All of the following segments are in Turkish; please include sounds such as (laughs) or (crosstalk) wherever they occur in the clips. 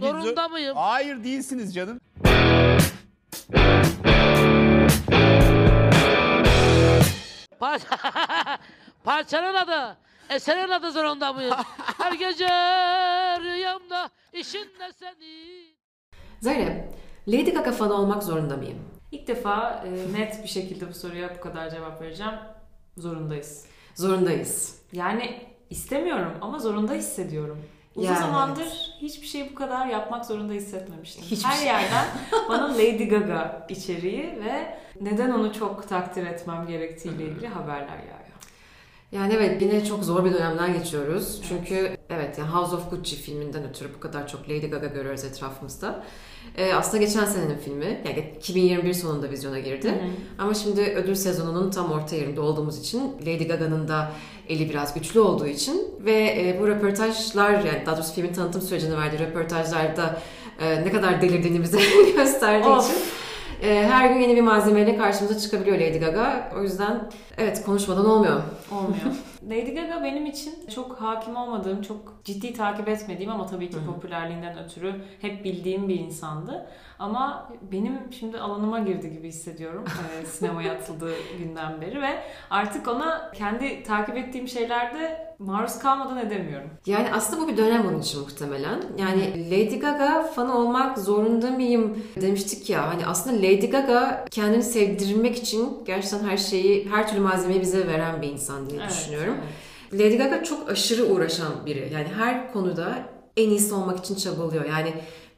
Zorunda mıyım? Hayır değilsiniz canım. Parça... (laughs) Parçanın adı. Eserin adı zorunda mıyım? (laughs) Her gece rüyamda işinle seni. Zeynep, Lady Gaga fanı olmak zorunda mıyım? İlk defa e, net bir şekilde bu soruya bu kadar cevap vereceğim. Zorundayız. Zorundayız. Yani istemiyorum ama zorunda hissediyorum. Uzun Yani zamandır hiçbir şeyi bu kadar yapmak zorunda hissetmemiştim. Hiçbir Her şey. yerden (laughs) bana Lady Gaga içeriği ve neden onu çok takdir etmem gerektiğiyle ilgili haberler yağıyor. Yani evet yine çok zor bir dönemden geçiyoruz. Çünkü evet yani House of Gucci filminden ötürü bu kadar çok Lady Gaga görüyoruz etrafımızda. Ee, aslında geçen senenin filmi. Yani 2021 sonunda vizyona girdi. Ama şimdi ödül sezonunun tam orta yerinde olduğumuz için Lady Gaga'nın da eli biraz güçlü olduğu için ve e, bu röportajlar yani daha doğrusu filmin tanıtım sürecini verdiği röportajlarda e, ne kadar delirdiğini bize (laughs) gösterdiği Of. için e, her gün yeni bir malzemeyle karşımıza çıkabiliyor Lady Gaga. O yüzden evet konuşmadan olmuyor. Olmuyor. (laughs) Lady Gaga benim için çok hakim olmadığım, çok ciddi takip etmediğim ama tabii ki popülerliğinden ötürü hep bildiğim bir insandı. Ama benim şimdi alanıma girdi gibi hissediyorum e, sinemaya atıldığı günden beri ve artık ona kendi takip ettiğim şeylerde maruz kalmadan edemiyorum. Yani aslında bu bir dönem onun için muhtemelen. Yani Lady Gaga fanı olmak zorunda mıyım demiştik ya. Hani aslında Lady Gaga kendini sevdirmek için gerçekten her şeyi, her türlü malzemeyi bize veren bir insan diye düşünüyorum. evet. Lady Gaga çok aşırı uğraşan biri. Yani her konuda en iyisi olmak için çabalıyor. Yani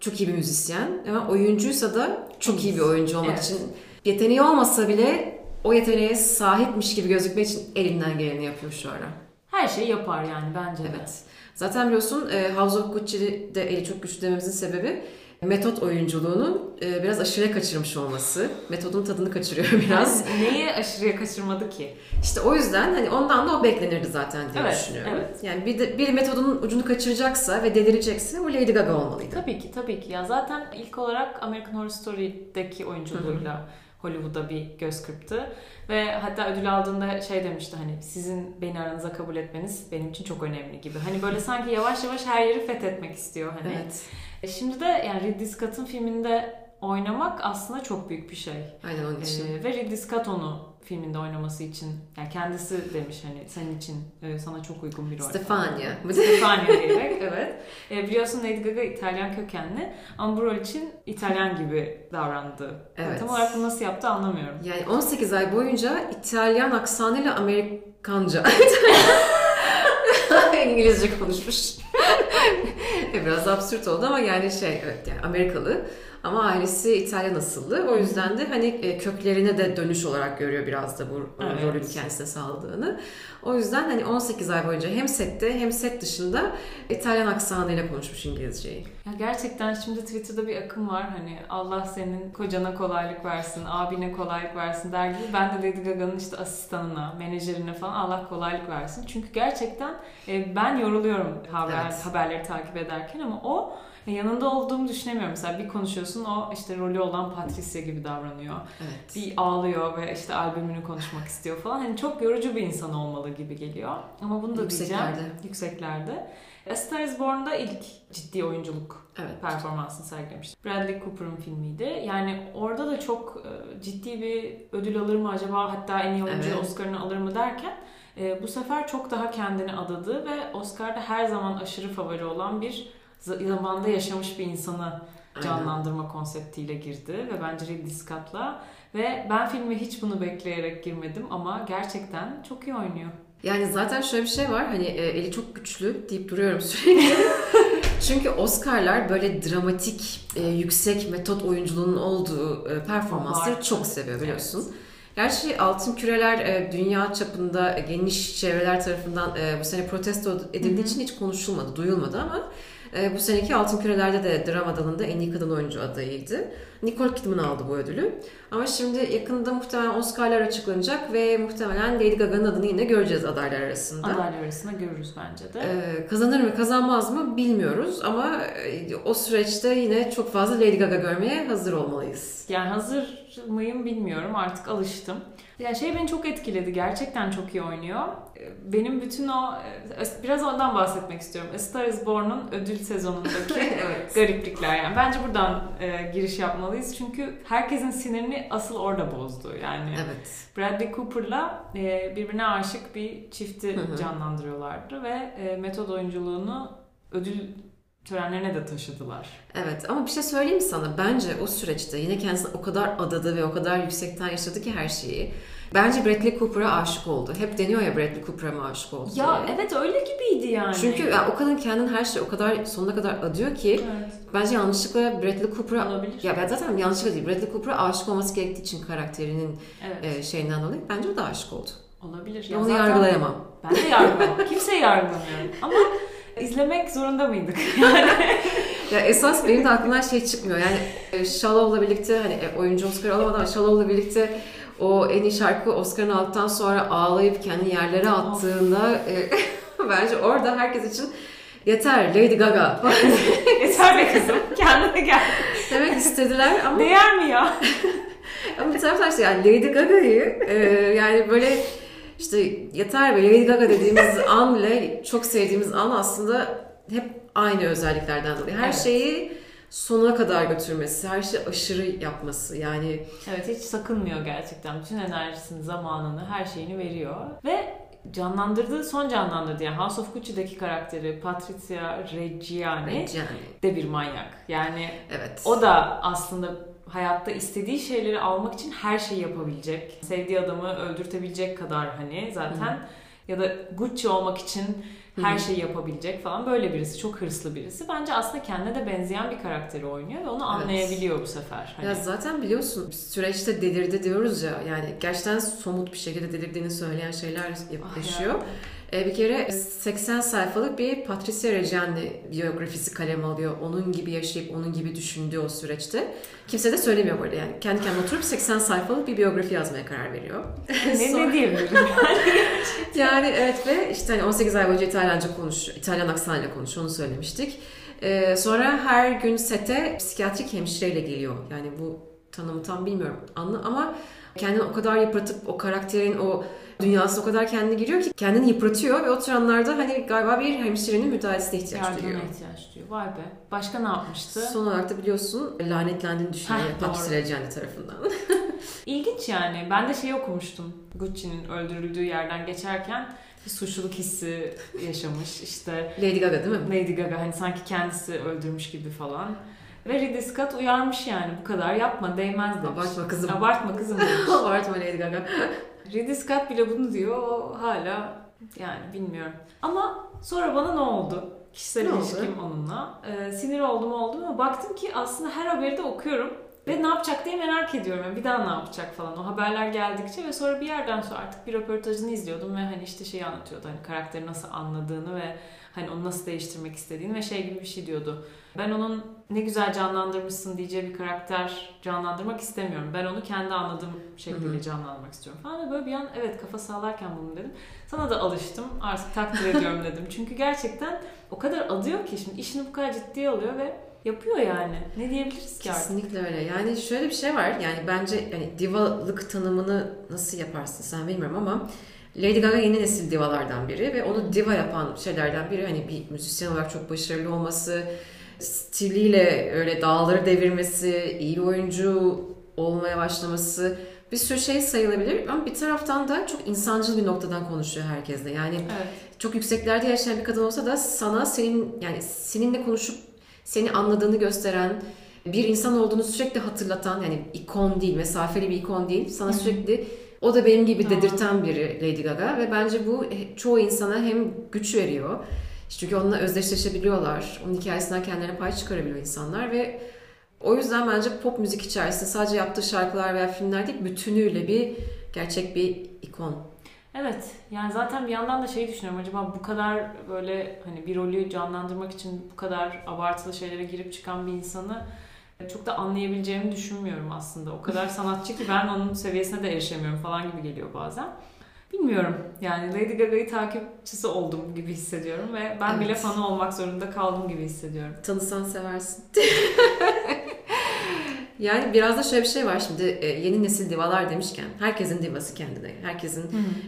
çok iyi bir müzisyen ama oyuncuysa da çok iyi bir oyuncu olmak Evet. için yeteneği olmasa bile o yeteneğe sahipmiş gibi gözükmek için elinden geleni yapıyor şu ara. Her şeyi yapar yani bence de. Evet. Zaten biliyorsun e, House of Gucci'de eli çok güçlü dememizin sebebi metot oyunculuğunu e, biraz aşırıya kaçırmış olması. Metodun tadını kaçırıyor (laughs) biraz. Yani neyi aşırıya kaçırmadı ki? İşte o yüzden hani ondan da o beklenirdi zaten diye Evet, düşünüyorum. evet. Yani bir, de, bir metodun ucunu kaçıracaksa ve delirecekse o Lady Gaga olmalıydı. Tabii ki tabii ki. Ya zaten ilk olarak American Horror Story'deki oyunculuğuyla Hollywood'a bir göz kırptı. Ve hatta ödül aldığında şey demişti hani sizin beni aranıza kabul etmeniz benim için çok önemli gibi. Hani böyle (laughs) sanki yavaş yavaş her yeri fethetmek istiyor hani. Evet. E Şimdi de yani Ridley Scott'ın filminde oynamak aslında çok büyük bir şey. Aynen onun için. Ee, ve Ridley Scott onu filminde oynaması için yani kendisi demiş hani senin için e, sana çok uygun bir rol. Stefania. Stefania (laughs) diyerek evet. E, biliyorsun Lady Gaga İtalyan kökenli ama bu rol için İtalyan gibi davrandı. Evet. Tam olarak bunu nasıl yaptı anlamıyorum. Yani 18 ay boyunca İtalyan aksanıyla Amerikanca. (laughs) İngilizce konuşmuş. (laughs) Biraz absürt oldu ama yani şey evet yani Amerikalı ama ailesi İtalyan asıllı. O yüzden de hani e, köklerine de dönüş olarak görüyor biraz da bu Evet. rolün kendisine sağladığını. O yüzden hani 18 ay boyunca hem sette hem set dışında İtalyan aksanıyla konuşmuş İngilizceyi. Ya gerçekten şimdi Twitter'da bir akım var hani Allah senin kocana kolaylık versin, abine kolaylık versin der gibi. Ben de Lady Gaga'nın işte asistanına, menajerine falan Allah kolaylık versin. Çünkü gerçekten e, ben yoruluyorum haber, Evet. haberleri takip ederken ama o e, yanında olduğumu düşünemiyorum. Mesela bir konuşuyorsun o işte rolü olan Patricia gibi davranıyor. Evet. Bir ağlıyor ve işte albümünü konuşmak istiyor falan. Hani çok yorucu bir insan olmalı gibi geliyor. Ama bunu da Yükseklerde. diyeceğim. Yükseklerde. A Star is Born'da ilk ciddi oyunculuk Evet. performansını sergilemişti. Bradley Cooper'ın filmiydi. Yani orada da çok e, ciddi bir ödül alır mı acaba hatta en iyi oyuncu Evet. Oscar'ını alır mı derken e, bu sefer çok daha kendini adadı ve Oscar'da her zaman aşırı favori olan bir zamanda yaşamış bir insanı Aynen. canlandırma konseptiyle girdi ve bence Ridley Scott'la ve ben filme hiç bunu bekleyerek girmedim ama gerçekten çok iyi oynuyor. Yani zaten şöyle bir şey var hani e, eli çok güçlü deyip duruyorum (laughs) sürekli. Çünkü Oscar'lar böyle dramatik, e, yüksek metot oyunculuğunun olduğu e, performansları Abartı. çok seviyor biliyorsun. Gerçi Altın Küreler dünya çapında geniş çevreler tarafından bu sene protesto edildiği Hı hı. için hiç konuşulmadı, duyulmadı ama e, bu seneki Altın Küreler'de de drama dalında en iyi kadın oyuncu adayıydı. Nicole Kidman aldı bu ödülü. Ama şimdi yakında muhtemelen Oscar'lar açıklanacak ve muhtemelen Lady Gaga'nın adını yine göreceğiz adaylar arasında. Adaylar arasında görürüz bence de. Ee, kazanır mı kazanmaz mı bilmiyoruz ama e, o süreçte yine çok fazla Lady Gaga görmeye hazır olmalıyız. Yani hazır mıyım bilmiyorum artık alıştım. Ya şey beni çok etkiledi. Gerçekten çok iyi oynuyor. Ee, Benim bütün o e, biraz ondan bahsetmek istiyorum. A Star is Born'un ödül sezonundaki (laughs) evet. gariplikler yani. Bence buradan e, giriş yapmalıyız. Çünkü herkesin sinirini asıl orada bozdu. Yani Evet. Bradley Cooper'la e, birbirine aşık bir çifti Hı hı. canlandırıyorlardı ve e, metod oyunculuğunu ödül törenlerine de taşıdılar. Evet ama bir şey söyleyeyim mi sana? Bence o süreçte yine kendisine o kadar adadı ve o kadar yüksekten yaşadı ki her şeyi. Bence Bradley Cooper'a aşık oldu. Hep deniyor ya Bradley Cooper'a mı aşık oldu Ya diye. evet öyle gibiydi yani. Çünkü ya, o kadın kendini her şey o kadar sonuna kadar adıyor ki evet, bence yanlışlıkla Bradley Cooper'a olabilir. ya ben zaten yanlışlıkla değil Bradley Cooper'a aşık olması gerektiği için karakterinin evet. e, şeyinden dolayı bence o da aşık oldu. Olabilir. Ya onu zaten yargılayamam. Ben de yargılamam. (laughs) Kimseyi yargılamıyorum. Ama izlemek zorunda mıydık? (laughs) Ya esas benim de aklımdan şey çıkmıyor. Yani e, Shallow'la birlikte hani e, oyuncu Oscar alamadı ama Shallow'la birlikte o en iyi şarkı Oscar'ını aldıktan sonra ağlayıp kendi yerlere attığında e, (laughs) bence orada herkes için yeter Lady Gaga (laughs) Yeter be kızım. Kendine gel. demek istediler ama Değer mi ya? (laughs) ama bir taraftan işte yani Lady Gaga'yı e, yani böyle işte yeter be Lady Gaga dediğimiz an bile çok sevdiğimiz an aslında hep aynı özelliklerden dolayı. Her Evet. şeyi sonuna kadar götürmesi, her şeyi aşırı yapması yani Evet hiç sakınmıyor gerçekten. Bütün enerjisini, zamanını, her şeyini veriyor. Ve canlandırdığı, son canlandırdığı yani House of Gucci'deki karakteri Patricia Reggiani yani de bir manyak. Yani evet. o da aslında hayatta istediği şeyleri almak için her şeyi yapabilecek. Sevdiği adamı öldürtebilecek kadar hani zaten. Ya da Gucci olmak için her şeyi yapabilecek falan böyle birisi. Çok hırslı birisi. Bence aslında kendine de benzeyen bir karakteri oynuyor ve onu Evet. anlayabiliyor bu sefer. Hani Ya zaten biliyorsun süreçte delirdi diyoruz ya yani gerçekten somut bir şekilde delirdiğini söyleyen şeyler Ah yaşıyor. ya. E, bir kere 80 sayfalık bir Patricia Reggiani biyografisi kalem alıyor. Onun gibi yaşayıp onun gibi düşündüğü o süreçte. Kimse de söylemiyor arada yani. Kendi kendine oturup 80 sayfalık bir biyografi yazmaya karar veriyor. ne, (laughs) Sonra- ne diyebilirim? (laughs) Yani evet ve işte hani 18 ay boyunca İtalyanca konuşuyor. İtalyan aksanıyla konuşuyor onu söylemiştik. Ee, sonra her gün sete psikiyatrik hemşireyle geliyor. Yani bu tanımı tam bilmiyorum anla ama kendini o kadar yıpratıp o karakterin o dünyasına o kadar kendini giriyor ki kendini yıpratıyor ve oturanlarda hani galiba bir hemşirenin müdahalesine ihtiyaç Yardımına duyuyor. ihtiyaç duyuyor. Vay be. Başka ne yapmıştı? Son olarak da biliyorsun lanetlendiğini düşünüyor doğru. Reggiani tarafından. (laughs) İlginç yani. Ben de şey okumuştum. Gucci'nin öldürüldüğü yerden geçerken bir suçluluk hissi yaşamış. İşte Lady Gaga değil mi? Lady Gaga hani sanki kendisi öldürmüş gibi falan. Ve Ridley Scott uyarmış yani bu kadar yapma değmez demiş. Abartma kızım. Abartma kızım (laughs) demiş. Abartma Lady Gaga. Ridley Scott bile bunu diyor. O hala yani bilmiyorum. Ama sonra bana ne oldu? Kişisel Ne oldu? ilişkim onunla. Ee, sinir oldum oldum ama baktım ki aslında her haberi de okuyorum. Ve ne yapacak diye merak ediyorum. Yani bir daha ne yapacak falan. O haberler geldikçe ve sonra bir yerden sonra artık bir röportajını izliyordum ve hani işte şeyi anlatıyordu. Hani karakteri nasıl anladığını ve hani onu nasıl değiştirmek istediğini ve şey gibi bir şey diyordu. Ben onun ne güzel canlandırmışsın diyeceği bir karakter canlandırmak istemiyorum. Ben onu kendi anladığım şekilde canlandırmak istiyorum falan. Ve böyle bir an evet kafa sağlarken bunu dedim. Sana da alıştım. Artık takdir ediyorum (laughs) dedim. Çünkü gerçekten o kadar adıyor ki şimdi işini bu kadar ciddiye alıyor ve yapıyor yani. Ne diyebiliriz ki artık? Kesinlikle öyle. Yani şöyle bir şey var. Yani bence hani divalık tanımını nasıl yaparsın sen bilmiyorum ama Lady Gaga yeni nesil divalardan biri ve onu diva yapan şeylerden biri hani bir müzisyen olarak çok başarılı olması, stiliyle öyle dağları devirmesi, iyi oyuncu olmaya başlaması bir sürü şey sayılabilir ama bir taraftan da çok insancıl bir noktadan konuşuyor herkesle. Yani Evet. çok yükseklerde yaşayan bir kadın olsa da sana senin yani seninle konuşup seni anladığını gösteren bir insan olduğunu sürekli hatırlatan yani ikon değil, mesafeli bir ikon değil. Sana sürekli o da benim gibi dedirten biri Lady Gaga ve bence bu çoğu insana hem güç veriyor. Çünkü onunla özdeşleşebiliyorlar. Onun hikayesinden kendilerine pay çıkarabiliyor insanlar ve o yüzden bence pop müzik içerisinde sadece yaptığı şarkılar veya filmler değil bütünüyle bir gerçek bir ikon. Evet. Yani zaten bir yandan da şey düşünüyorum. Acaba bu kadar böyle hani bir rolü canlandırmak için bu kadar abartılı şeylere girip çıkan bir insanı çok da anlayabileceğimi düşünmüyorum aslında. O kadar (laughs) sanatçı ki ben onun seviyesine de erişemiyorum falan gibi geliyor bazen. Bilmiyorum. Yani Lady Gaga'yı takipçisi oldum gibi hissediyorum ve ben bile Evet. fanı olmak zorunda kaldım gibi hissediyorum. Tanısan seversin. (laughs) Yani biraz da şöyle bir şey var şimdi e, yeni nesil divalar demişken herkesin divası kendine. Herkesin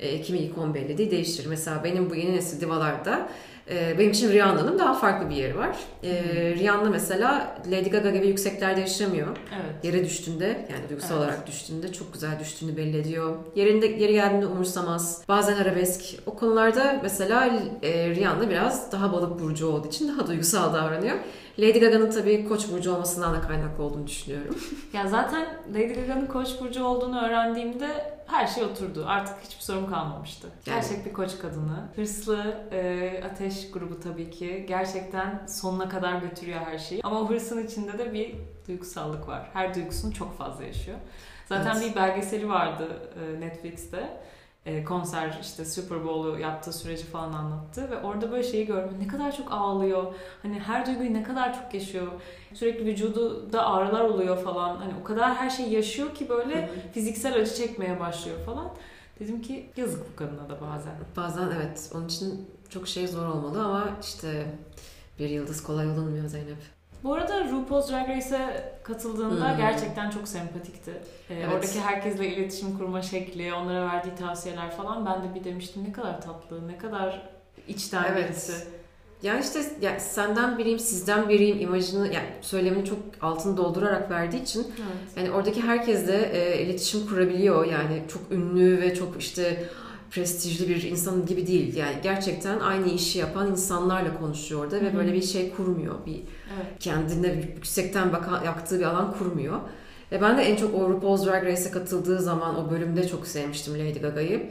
e, kimi ikon belli değil değiştirir. Mesela benim bu yeni nesil divalarda e, benim için Rihanna'nın daha farklı bir yeri var. E, Rihanna mesela Lady Gaga gibi yükseklerde yaşamıyor. Evet. Yere düştüğünde yani duygusal Evet. olarak düştüğünde çok güzel düştüğünü belli ediyor. Yerinde yeri geldiğinde umursamaz. Bazen arabesk. O konularda mesela e, Rihanna biraz daha balık burcu olduğu için daha duygusal davranıyor. Lady Gaga'nın tabii koç burcu olmasından da kaynaklı olduğunu düşünüyorum. (laughs) Ya zaten Lady Gaga'nın Koç burcu olduğunu öğrendiğimde her şey oturdu. Artık hiçbir sorun kalmamıştı. Yani- Gerçek bir koç kadını. Hırslı, e, ateş grubu tabii ki. Gerçekten sonuna kadar götürüyor her şeyi. Ama o hırsın içinde de bir duygusallık var. Her duygusunu çok fazla yaşıyor. Zaten Evet. bir belgeseli vardı e, Netflix'te. E, konser işte Super Bowl'u yaptığı süreci falan anlattı ve orada böyle şeyi gördüm. Ne kadar çok ağlıyor. Hani her duyguyu ne kadar çok yaşıyor. Sürekli vücudu da ağrılar oluyor falan. Hani o kadar her şey yaşıyor ki böyle fiziksel acı çekmeye başlıyor falan. Dedim ki yazık bu kadına da bazen. Bazen evet onun için çok şey zor olmalı ama işte bir yıldız kolay olunmuyor Zeynep. Bu arada RuPaul's Drag Race'e katıldığında Hmm. gerçekten çok sempatikti. Ee, Evet. Oradaki herkesle iletişim kurma şekli, onlara verdiği tavsiyeler falan ben de bir demiştim ne kadar tatlı, ne kadar içten Evet. birisi. Yani işte ya senden biriyim, sizden biriyim imajını yani söylemini çok altını doldurarak verdiği için Evet. yani oradaki herkesle e, iletişim kurabiliyor. Yani çok ünlü ve çok işte prestijli bir insan gibi değil. Yani gerçekten aynı işi yapan insanlarla konuşuyor orada ve böyle bir şey kurmuyor. Bir Evet. kendine yüksekten bakan, yaktığı bir alan kurmuyor. Ve ben de en çok o RuPaul's Drag Race'e katıldığı zaman o bölümde çok sevmiştim Lady Gaga'yı.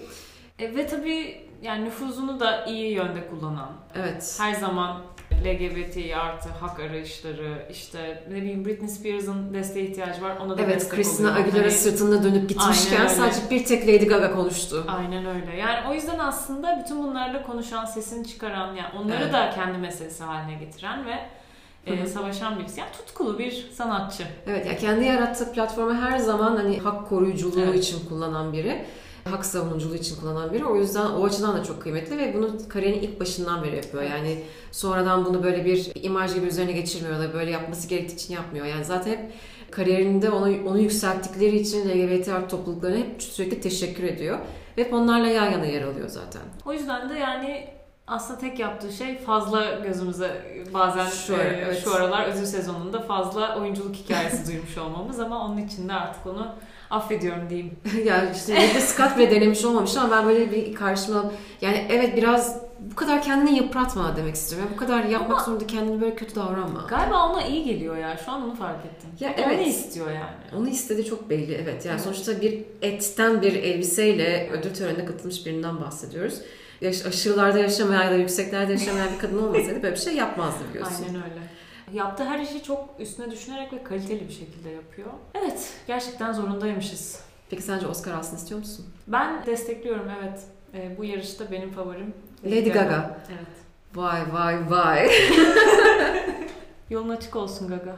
E, ve tabii yani nüfuzunu da iyi yönde kullanan, Evet. her zaman LGBT artı hak arayışları, işte ne bileyim Britney Spears'ın desteğe ihtiyacı var ona da Evet, destek Christina oluyor. Aguilera Hani- sırtında dönüp gitmişken sadece bir tek Lady Gaga konuştu. Aynen öyle. Yani o yüzden aslında bütün bunlarla konuşan, sesini çıkaran, yani onları Evet. da kendi meselesi haline getiren ve e, savaşan birisi. Yani tutkulu bir sanatçı. Evet, ya kendi yarattığı platformu her zaman hani hak koruyuculuğu Evet. için kullanan biri. Hak savunuculuğu için kullanan biri. O yüzden o açıdan da çok kıymetli ve bunu kariyerin ilk başından beri yapıyor. Yani sonradan bunu böyle bir imaj gibi üzerine geçirmiyor da böyle yapması gerektiği için yapmıyor. Yani zaten hep kariyerinde onu, onu yükselttikleri için LGBT artı topluluklarına hep sürekli teşekkür ediyor. Ve hep onlarla yan yana yer alıyor zaten. O yüzden de yani aslında tek yaptığı şey fazla gözümüze bazen Şu e, evet. şu aralar ödül sezonunda fazla oyunculuk hikayesi (laughs) duymuş olmamız ama onun için de artık onu affediyorum diyeyim. (laughs) yani işte Ridley Scott bile denemiş olmamış ama ben böyle bir karşıma yani evet biraz bu kadar kendini yıpratma demek istiyorum. Yani bu kadar yapmak Ama- zorunda kendini böyle kötü davranma. Galiba ona iyi geliyor ya. Şu an onu fark ettim. Ya O evet. Onu istiyor yani. Onu istediği çok belli evet. Yani Evet. sonuçta bir etten bir elbiseyle ödül törenine katılmış birinden bahsediyoruz. Yaş- aşırılarda yaşamayan ya da yükseklerde yaşamayan bir kadın olmasaydı böyle bir şey yapmazdı biliyorsun. Aynen öyle. Yaptığı her işi çok üstüne düşünerek ve kaliteli bir şekilde yapıyor. Evet, gerçekten zorundaymışız. Peki sence Oscar alsın istiyor musun? Ben destekliyorum evet. Ee, bu yarışta benim favorim Lady Gaga. Evet. Vay vay vay. (laughs) (laughs) Yolun açık olsun Gaga.